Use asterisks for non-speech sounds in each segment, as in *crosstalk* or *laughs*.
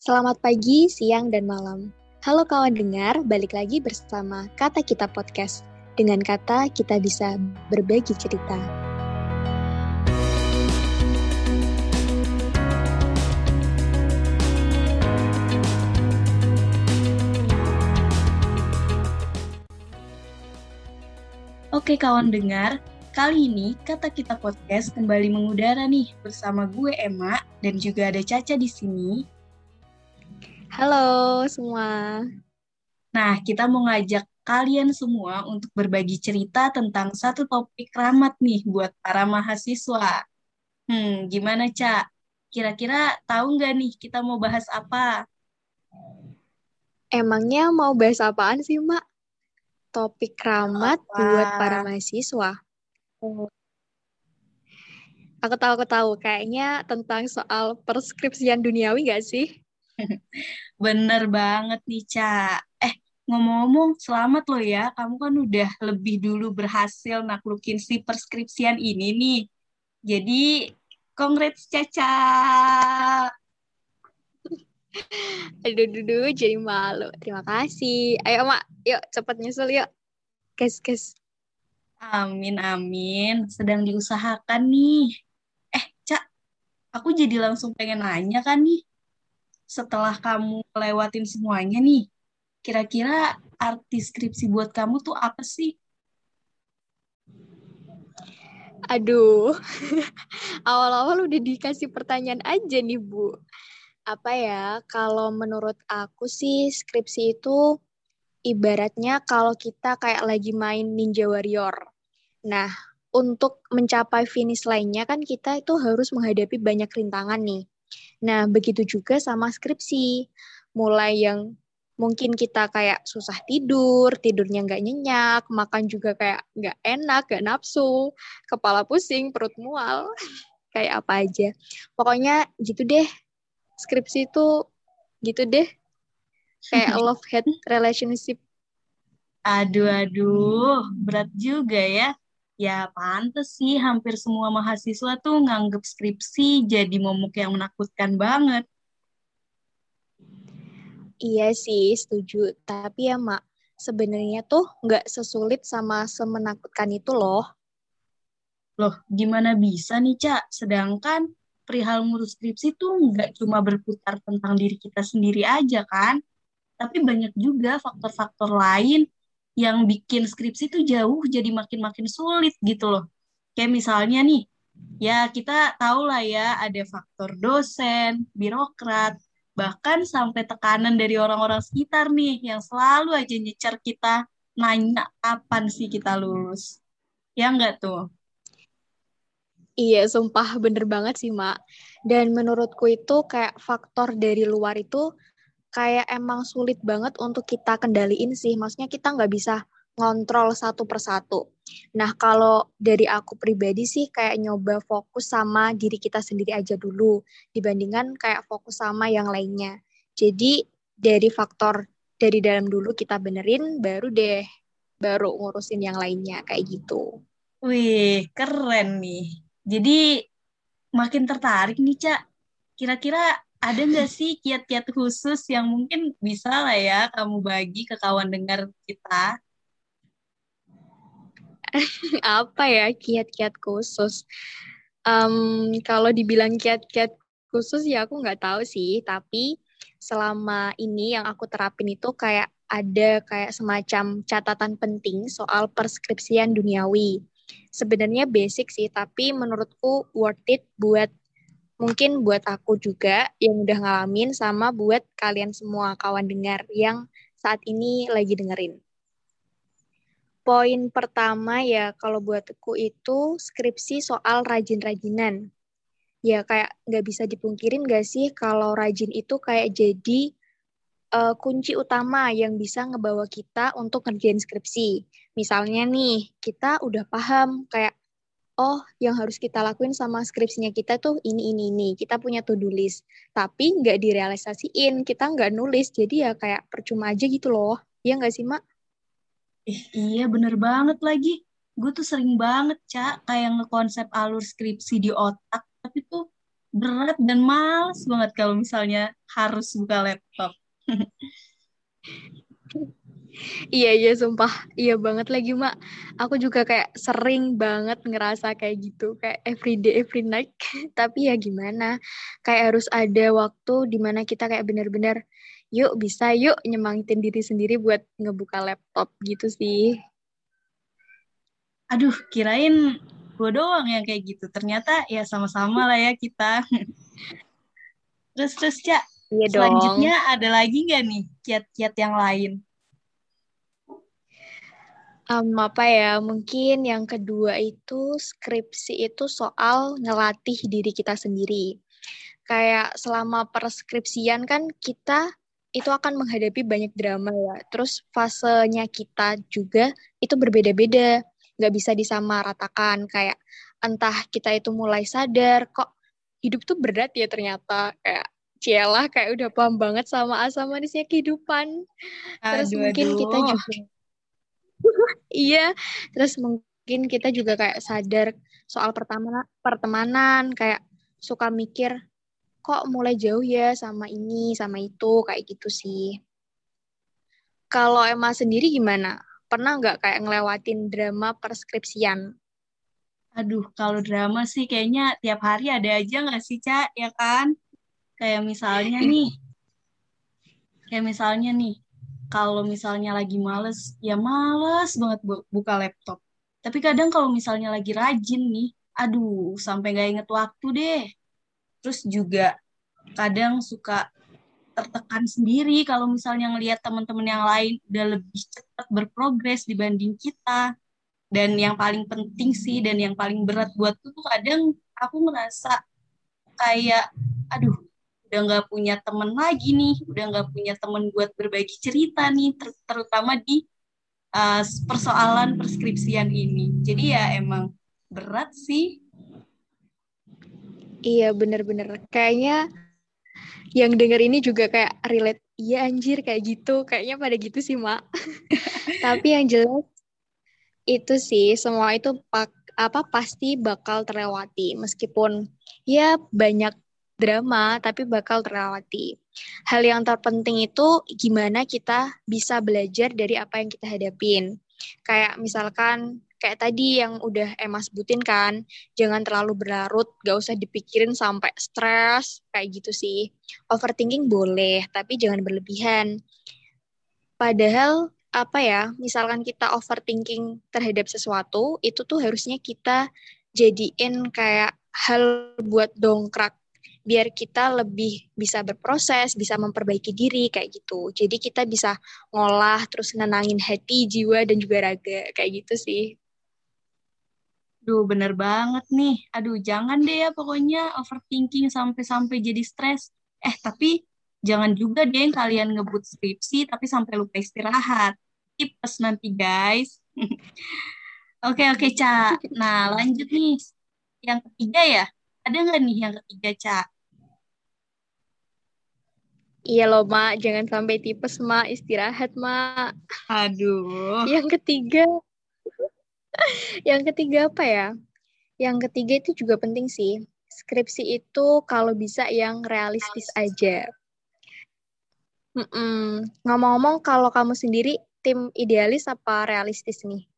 Selamat pagi, siang, dan malam. Halo kawan dengar, balik lagi bersama Kata Kita Podcast. Dengan kata, kita bisa berbagi cerita. Oke kawan dengar, kali ini Kata Kita Podcast kembali mengudara nih bersama gue Emma dan juga ada Caca di sini Halo semua. Nah, kita mau ngajak kalian semua untuk berbagi cerita tentang satu topik ramat nih buat para mahasiswa. Hmm, gimana, Cak? Kira-kira tahu nggak nih kita mau bahas apa? Emangnya mau bahas apaan sih, Mak? Topik ramat apa? buat para mahasiswa. Oh. Aku tahu, aku tahu. Kayaknya tentang soal perskripsian duniawi nggak sih? *laughs* Bener banget nih, Ca. Eh, ngomong-ngomong, selamat loh ya. Kamu kan udah lebih dulu berhasil naklukin si perskripsian ini nih. Jadi, congrats, Caca. Aduh, aduh, aduh, jadi malu. Terima kasih. Ayo, Mak. Yuk, cepet nyusul yuk. Gas, gas. Amin, amin. Sedang diusahakan nih. Eh, Cak, aku jadi langsung pengen nanya kan nih setelah kamu lewatin semuanya nih, kira-kira arti skripsi buat kamu tuh apa sih? Aduh, *laughs* awal-awal udah dikasih pertanyaan aja nih, Bu. Apa ya, kalau menurut aku sih skripsi itu ibaratnya kalau kita kayak lagi main Ninja Warrior. Nah, untuk mencapai finish lainnya kan kita itu harus menghadapi banyak rintangan nih. Nah, begitu juga sama skripsi. Mulai yang mungkin kita kayak susah tidur, tidurnya nggak nyenyak, makan juga kayak nggak enak, nggak nafsu, kepala pusing, perut mual, *laughs* kayak apa aja. Pokoknya gitu deh. Skripsi itu gitu deh. Kayak *laughs* love-hate relationship. Aduh, aduh, berat juga ya. Ya pantas sih hampir semua mahasiswa tuh nganggep skripsi jadi momok yang menakutkan banget. Iya sih, setuju. Tapi ya, Mak, sebenarnya tuh nggak sesulit sama semenakutkan itu loh. Loh, gimana bisa nih, Cak? Sedangkan perihal ngurus skripsi tuh nggak cuma berputar tentang diri kita sendiri aja kan? Tapi banyak juga faktor-faktor lain yang bikin skripsi tuh jauh jadi makin-makin sulit gitu loh. Kayak misalnya nih, ya kita tahu lah ya ada faktor dosen, birokrat, bahkan sampai tekanan dari orang-orang sekitar nih yang selalu aja nyecer kita nanya kapan sih kita lulus. Ya enggak tuh? Iya, sumpah bener banget sih, Mak. Dan menurutku itu kayak faktor dari luar itu kayak emang sulit banget untuk kita kendaliin sih. Maksudnya kita nggak bisa ngontrol satu persatu. Nah, kalau dari aku pribadi sih kayak nyoba fokus sama diri kita sendiri aja dulu dibandingkan kayak fokus sama yang lainnya. Jadi dari faktor dari dalam dulu kita benerin baru deh baru ngurusin yang lainnya kayak gitu. Wih, keren nih. Jadi makin tertarik nih, Cak. Kira-kira ada nggak sih kiat-kiat khusus yang mungkin bisa lah ya kamu bagi ke kawan dengar kita? *laughs* Apa ya kiat-kiat khusus? Um, kalau dibilang kiat-kiat khusus ya aku nggak tahu sih, tapi selama ini yang aku terapin itu kayak ada kayak semacam catatan penting soal perskripsian duniawi. Sebenarnya basic sih, tapi menurutku worth it buat mungkin buat aku juga yang udah ngalamin sama buat kalian semua kawan dengar yang saat ini lagi dengerin. Poin pertama ya kalau buat aku itu skripsi soal rajin-rajinan. Ya kayak nggak bisa dipungkirin gak sih kalau rajin itu kayak jadi uh, kunci utama yang bisa ngebawa kita untuk ngerjain skripsi. Misalnya nih, kita udah paham kayak oh yang harus kita lakuin sama skripsinya kita tuh ini ini ini. Kita punya to do list. Tapi nggak direalisasiin. Kita nggak nulis. Jadi ya kayak percuma aja gitu loh. Ya nggak sih mak? Eh, iya bener banget lagi. Gue tuh sering banget cak kayak ngekonsep alur skripsi di otak tapi tuh berat dan males banget kalau misalnya harus buka laptop. *laughs* Iya iya sumpah. Iya banget lagi mak. Aku juga kayak sering banget ngerasa kayak gitu kayak everyday every night. *laughs* Tapi ya gimana? Kayak harus ada waktu di mana kita kayak bener-bener yuk bisa yuk nyemangitin diri sendiri buat ngebuka laptop gitu sih. Aduh kirain gue doang yang kayak gitu. Ternyata ya sama-sama lah ya kita. *laughs* Terus terus cak iya selanjutnya dong. ada lagi nggak nih kiat-kiat yang lain Um, apa ya, mungkin yang kedua itu skripsi itu soal ngelatih diri kita sendiri. Kayak selama perskripsian kan kita itu akan menghadapi banyak drama ya. Terus fasenya kita juga itu berbeda-beda. Nggak bisa disamaratakan. Kayak entah kita itu mulai sadar kok hidup tuh berat ya ternyata. Kayak cielah kayak udah paham banget sama asam manisnya kehidupan. Terus aduh, mungkin aduh. kita juga iya terus mungkin kita juga kayak sadar soal pertama pertemanan kayak suka mikir kok mulai jauh ya sama ini sama itu? Kayak gitu sih. Kalau Emma sendiri gimana? Pernah nggak kayak ngelewatin drama perskripsian? Aduh kalau drama sih kayaknya tiap hari ada aja nggak sih Cak ya kan? Kayak misalnya nih kayak misalnya nih kalau misalnya lagi males, ya males banget bu buka laptop. Tapi kadang kalau misalnya lagi rajin nih, aduh sampai gak inget waktu deh. Terus juga kadang suka tertekan sendiri kalau misalnya ngelihat teman-teman yang lain udah lebih cepat berprogres dibanding kita. Dan yang paling penting sih dan yang paling berat buatku tuh kadang aku merasa kayak aduh udah nggak punya temen lagi nih, udah nggak punya temen buat berbagi cerita nih, ter terutama di uh, persoalan perskripsian ini. Jadi ya emang berat sih. Iya bener-bener. Kayaknya yang denger ini juga kayak relate. Iya anjir kayak gitu. Kayaknya pada gitu sih, Mak. *laughs* Tapi yang jelas itu sih semua itu pak apa pasti bakal terlewati meskipun ya banyak drama, tapi bakal terlewati. Hal yang terpenting itu gimana kita bisa belajar dari apa yang kita hadapin. Kayak misalkan kayak tadi yang udah Emma sebutin kan, jangan terlalu berlarut, gak usah dipikirin sampai stres, kayak gitu sih. Overthinking boleh, tapi jangan berlebihan. Padahal apa ya, misalkan kita overthinking terhadap sesuatu, itu tuh harusnya kita jadiin kayak hal buat dongkrak biar kita lebih bisa berproses, bisa memperbaiki diri kayak gitu. Jadi kita bisa ngolah terus nenangin hati, jiwa dan juga raga kayak gitu sih. Duh, bener banget nih. Aduh, jangan deh ya pokoknya overthinking sampai-sampai jadi stres. Eh, tapi jangan juga deh yang kalian ngebut skripsi tapi sampai lupa istirahat. Tipes nanti, guys. *laughs* Oke, oke, Cak. Nah, lanjut nih. Yang ketiga ya, ada nggak nih yang ketiga, Cak? Iya loh, Mak. Jangan sampai tipes, Mak. Istirahat, Mak. Aduh. Yang ketiga. *laughs* yang ketiga apa ya? Yang ketiga itu juga penting sih. Skripsi itu kalau bisa yang realistis aja. Ngomong-ngomong, kalau kamu sendiri tim idealis apa realistis nih?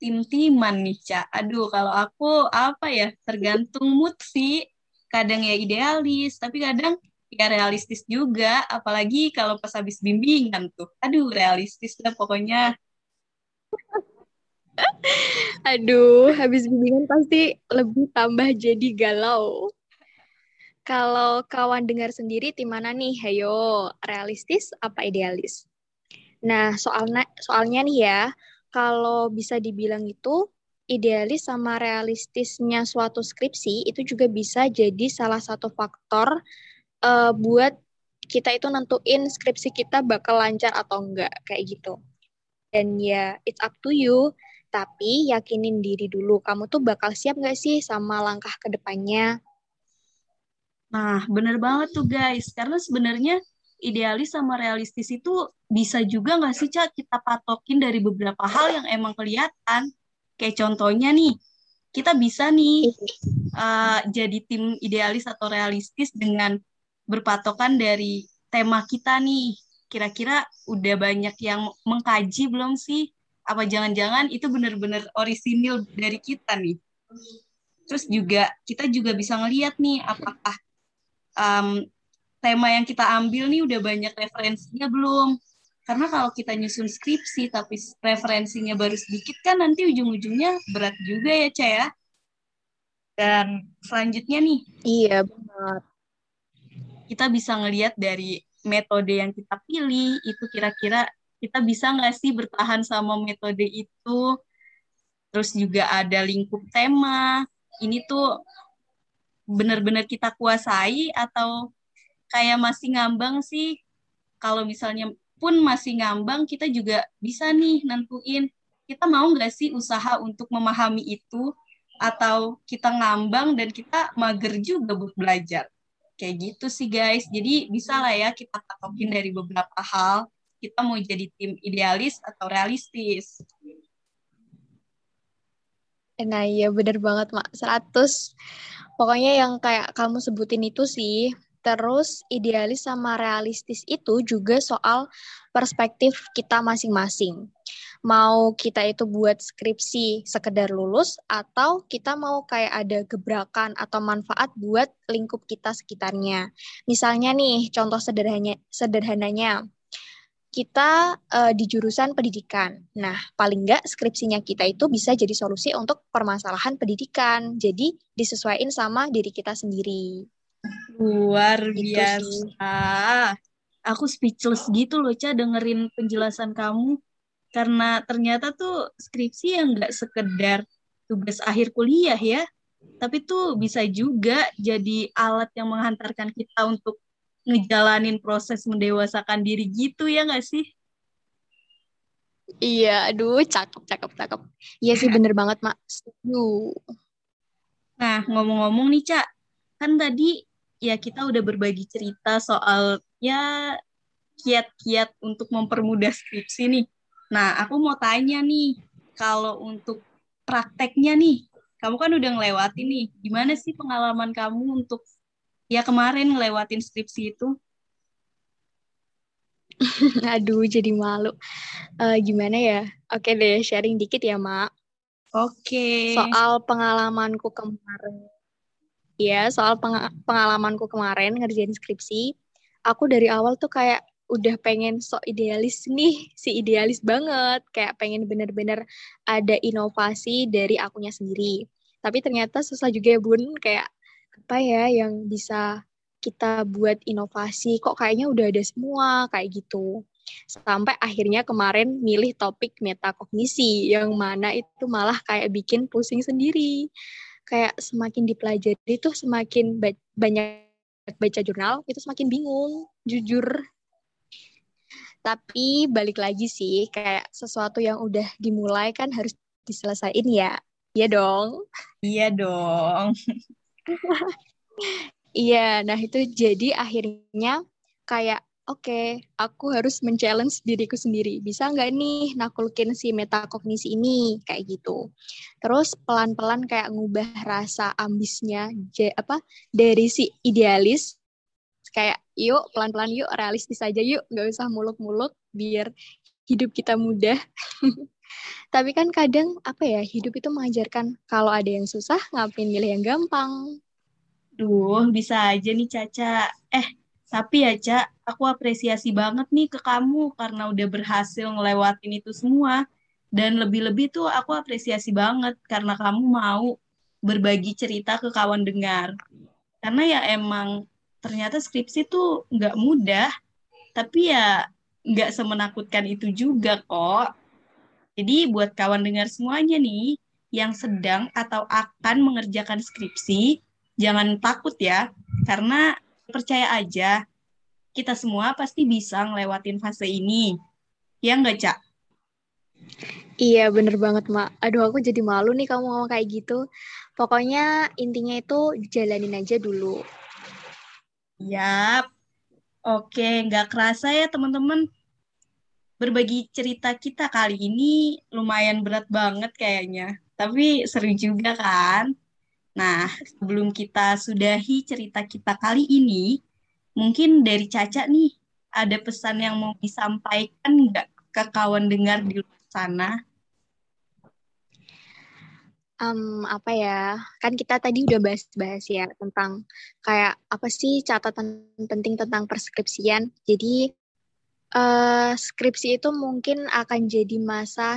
Tim-timan nih, Cak. Aduh, kalau aku apa ya, tergantung mood sih. Kadang ya idealis, tapi kadang ya realistis juga. Apalagi kalau pas habis bimbingan tuh. Aduh, realistis lah pokoknya. *laughs* Aduh, habis bimbingan pasti lebih tambah jadi galau. Kalau kawan dengar sendiri, tim mana nih? Hayo, realistis apa idealis? Nah, soalnya, soalnya nih ya, kalau bisa dibilang itu idealis sama realistisnya suatu skripsi itu juga bisa jadi salah satu faktor uh, buat kita itu nentuin skripsi kita bakal lancar atau enggak kayak gitu. Dan ya it's up to you, tapi yakinin diri dulu kamu tuh bakal siap nggak sih sama langkah ke depannya. Nah, bener banget tuh guys, karena sebenarnya idealis sama realistis itu bisa juga nggak sih Cak kita patokin dari beberapa hal yang emang kelihatan. Kayak contohnya nih, kita bisa nih uh, jadi tim idealis atau realistis dengan berpatokan dari tema kita nih. Kira-kira udah banyak yang mengkaji belum sih? Apa jangan-jangan itu benar-benar orisinil dari kita nih? Terus juga kita juga bisa ngeliat nih apakah um, tema yang kita ambil nih udah banyak referensinya belum? Karena kalau kita nyusun skripsi tapi referensinya baru sedikit kan nanti ujung-ujungnya berat juga ya, Caya. ya. Dan selanjutnya nih. Iya, benar. Kita bisa ngelihat dari metode yang kita pilih, itu kira-kira kita bisa nggak sih bertahan sama metode itu. Terus juga ada lingkup tema. Ini tuh benar-benar kita kuasai atau kayak masih ngambang sih kalau misalnya pun masih ngambang, kita juga bisa nih nentuin kita mau nggak sih usaha untuk memahami itu atau kita ngambang dan kita mager juga buat belajar. Kayak gitu sih guys. Jadi bisa lah ya kita patokin dari beberapa hal. Kita mau jadi tim idealis atau realistis. Nah iya bener banget Mak. 100. Pokoknya yang kayak kamu sebutin itu sih Terus idealis sama realistis itu juga soal perspektif kita masing-masing. Mau kita itu buat skripsi sekedar lulus atau kita mau kayak ada gebrakan atau manfaat buat lingkup kita sekitarnya. Misalnya nih, contoh sederhananya sederhananya kita uh, di jurusan pendidikan. Nah, paling nggak skripsinya kita itu bisa jadi solusi untuk permasalahan pendidikan. Jadi, disesuaikan sama diri kita sendiri. Luar gitu biasa. Aku speechless gitu loh, Ca, dengerin penjelasan kamu. Karena ternyata tuh skripsi yang nggak sekedar tugas akhir kuliah ya, tapi tuh bisa juga jadi alat yang menghantarkan kita untuk ngejalanin proses mendewasakan diri gitu ya nggak sih? Iya, aduh, cakep, cakep, cakep. Iya sih, *laughs* bener banget, Mak. Setuju. Nah, ngomong-ngomong nih, Cak, kan tadi ya kita udah berbagi cerita soal ya kiat-kiat untuk mempermudah skripsi nih. Nah, aku mau tanya nih, kalau untuk prakteknya nih, kamu kan udah ngelewatin nih, gimana sih pengalaman kamu untuk ya kemarin ngelewatin skripsi itu? *laughs* Aduh, jadi malu. Uh, gimana ya? Oke deh, sharing dikit ya, Mak. Oke. Soal pengalamanku kemarin Iya, soal peng pengalamanku kemarin ngerjain skripsi, aku dari awal tuh kayak udah pengen sok idealis nih, si idealis banget, kayak pengen bener-bener ada inovasi dari akunya sendiri. Tapi ternyata susah juga ya bun, kayak apa ya yang bisa kita buat inovasi, kok kayaknya udah ada semua, kayak gitu. Sampai akhirnya kemarin milih topik metakognisi, yang mana itu malah kayak bikin pusing sendiri kayak semakin dipelajari tuh semakin ba banyak baca jurnal itu semakin bingung jujur. Tapi balik lagi sih kayak sesuatu yang udah dimulai kan harus diselesaikan ya. Iya dong. Iya dong. *laughs* Iya nah itu jadi akhirnya kayak oke, okay, aku harus men-challenge diriku sendiri. Bisa nggak nih nakulkin si metakognisi ini kayak gitu. Terus pelan-pelan kayak ngubah rasa ambisnya apa dari si idealis kayak yuk pelan-pelan yuk realistis aja yuk nggak usah muluk-muluk biar hidup kita mudah. *laughs* Tapi kan kadang apa ya hidup itu mengajarkan kalau ada yang susah ngapain milih yang gampang. Duh, bisa aja nih Caca. Eh, tapi ya, Cak, aku apresiasi banget nih ke kamu karena udah berhasil ngelewatin itu semua. Dan lebih-lebih tuh aku apresiasi banget karena kamu mau berbagi cerita ke kawan dengar. Karena ya emang ternyata skripsi tuh nggak mudah, tapi ya nggak semenakutkan itu juga kok. Jadi buat kawan dengar semuanya nih, yang sedang atau akan mengerjakan skripsi, jangan takut ya, karena percaya aja, kita semua pasti bisa ngelewatin fase ini. Ya nggak, Cak? Iya, bener banget, Mak. Aduh, aku jadi malu nih kamu ngomong kayak gitu. Pokoknya intinya itu jalanin aja dulu. Yap. Oke, nggak kerasa ya teman-teman. Berbagi cerita kita kali ini lumayan berat banget kayaknya. Tapi seru juga kan? Nah, sebelum kita sudahi cerita kita kali ini, mungkin dari Caca nih, ada pesan yang mau disampaikan nggak ke kawan dengar di luar sana? Um, apa ya, kan kita tadi udah bahas-bahas ya tentang kayak apa sih catatan penting tentang perskripsian. Jadi uh, skripsi itu mungkin akan jadi masa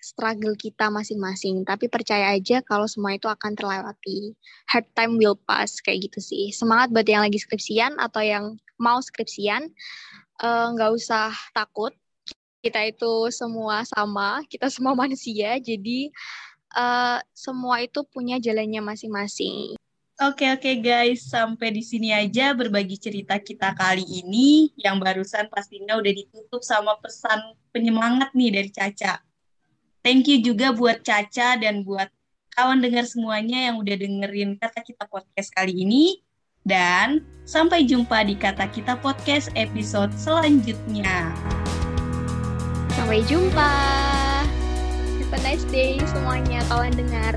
struggle kita masing-masing. Tapi percaya aja kalau semua itu akan terlewati. Hard time will pass, kayak gitu sih. Semangat buat yang lagi skripsian atau yang mau skripsian. Eh, nggak uh, usah takut. Kita itu semua sama, kita semua *laughs* manusia. Jadi uh, semua itu punya jalannya masing-masing. Oke oke guys, sampai di sini aja berbagi cerita kita kali ini. Yang barusan pastinya udah ditutup sama pesan penyemangat nih dari Caca. Thank you juga buat Caca dan buat kawan dengar semuanya yang udah dengerin kata kita podcast kali ini. Dan sampai jumpa di kata kita podcast episode selanjutnya. Sampai jumpa. Have a nice day semuanya kawan dengar.